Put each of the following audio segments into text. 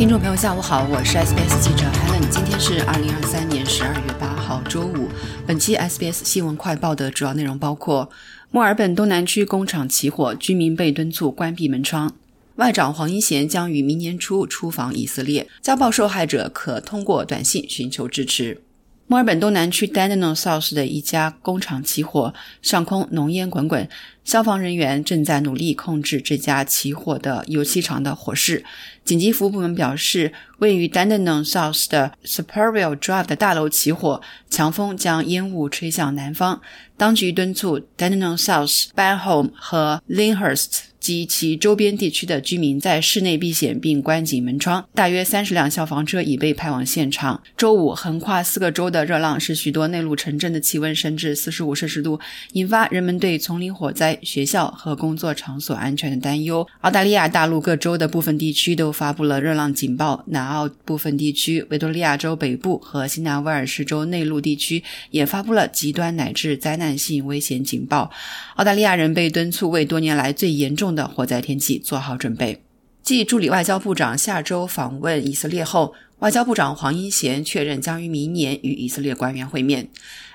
听众朋友下午好，我是 SBS 记者 Helen。今天是二零二三年十二月八号，周五。本期 SBS 新闻快报的主要内容包括：墨尔本东南区工厂起火，居民被敦促关闭门窗；外长黄英贤将于明年初出访以色列；家暴受害者可通过短信寻求支持。墨尔本东南区 Dandenong South 的一家工厂起火，上空浓烟滚滚，消防人员正在努力控制这家起火的油漆厂的火势。紧急服务部门表示，位于 Dandenong South 的 Superior Drive 的大楼起火，强风将烟雾吹向南方。当局敦促 Dandenong South、Banholm 和 Linhurst。及其周边地区的居民在室内避险并关紧门窗。大约三十辆消防车已被派往现场。周五，横跨四个州的热浪使许多内陆城镇的气温升至四十五摄氏度，引发人们对丛林火灾、学校和工作场所安全的担忧。澳大利亚大陆各州的部分地区都发布了热浪警报。南澳部分地区、维多利亚州北部和新南威尔士州内陆地区也发布了极端乃至灾难性危险警报。澳大利亚人被敦促为多年来最严重。的火灾天气做好准备。继助理外交部长下周访问以色列后，外交部长黄英贤确认将于明年与以色列官员会面。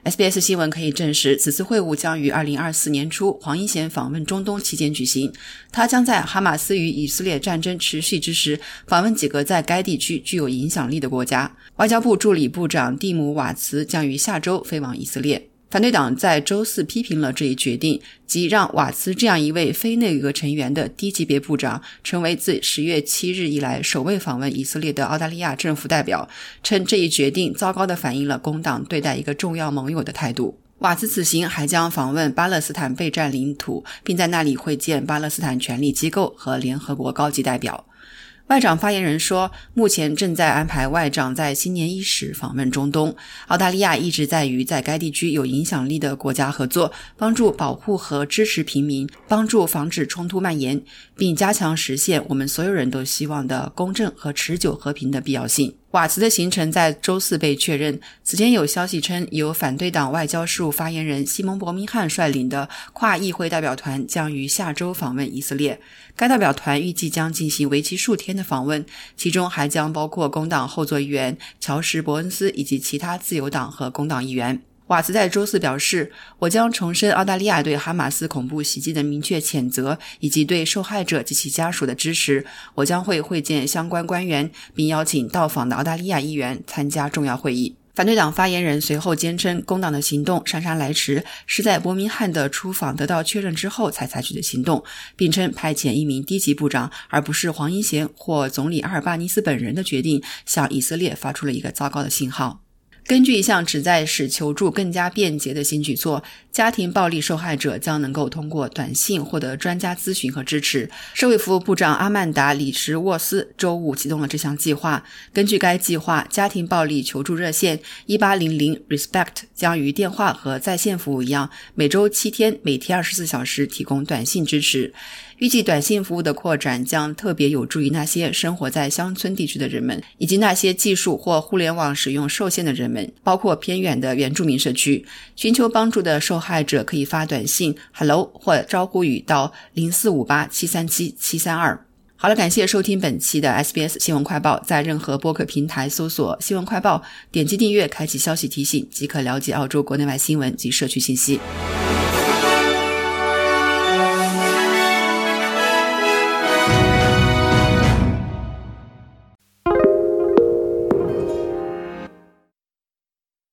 SBS 新闻可以证实，此次会晤将于二零二四年初黄英贤访问中东期间举行。他将在哈马斯与以色列战争持续之时，访问几个在该地区具有影响力的国家。外交部助理部长蒂姆·瓦茨将于下周飞往以色列。反对党在周四批评了这一决定，即让瓦茨这样一位非内阁成员的低级别部长成为自十月七日以来首位访问以色列的澳大利亚政府代表，称这一决定糟糕地反映了工党对待一个重要盟友的态度。瓦茨此行还将访问巴勒斯坦被占领土，并在那里会见巴勒斯坦权力机构和联合国高级代表。外长发言人说，目前正在安排外长在新年伊始访问中东。澳大利亚一直在与在该地区有影响力的国家合作，帮助保护和支持平民，帮助防止冲突蔓延，并加强实现我们所有人都希望的公正和持久和平的必要性。瓦茨的行程在周四被确认。此前有消息称，由反对党外交事务发言人西蒙·伯明翰率领的跨议会代表团将于下周访问以色列。该代表团预计将进行为期数天的访问，其中还将包括工党后座议员乔什·伯恩斯以及其他自由党和工党议员。瓦茨在周四表示：“我将重申澳大利亚对哈马斯恐怖袭击的明确谴责，以及对受害者及其家属的支持。我将会会见相关官员，并邀请到访的澳大利亚议员参加重要会议。”反对党发言人随后坚称，工党的行动姗姗来迟，是在伯明翰的出访得到确认之后才采取的行动，并称派遣一名低级部长，而不是黄英贤或总理阿尔巴尼斯本人的决定，向以色列发出了一个糟糕的信号。根据一项旨在使求助更加便捷的新举措，家庭暴力受害者将能够通过短信获得专家咨询和支持。社会服务部长阿曼达·里什沃斯周五启动了这项计划。根据该计划，家庭暴力求助热线一八零零 Respect 将与电话和在线服务一样，每周七天，每天二十四小时提供短信支持。预计短信服务的扩展将特别有助于那些生活在乡村地区的人们，以及那些技术或互联网使用受限的人包括偏远的原住民社区。寻求帮助的受害者可以发短信 “hello” 或招呼语到零四五八七三七七三二。好了，感谢收听本期的 SBS 新闻快报，在任何播客平台搜索“新闻快报”，点击订阅，开启消息提醒，即可了解澳洲国内外新闻及社区信息。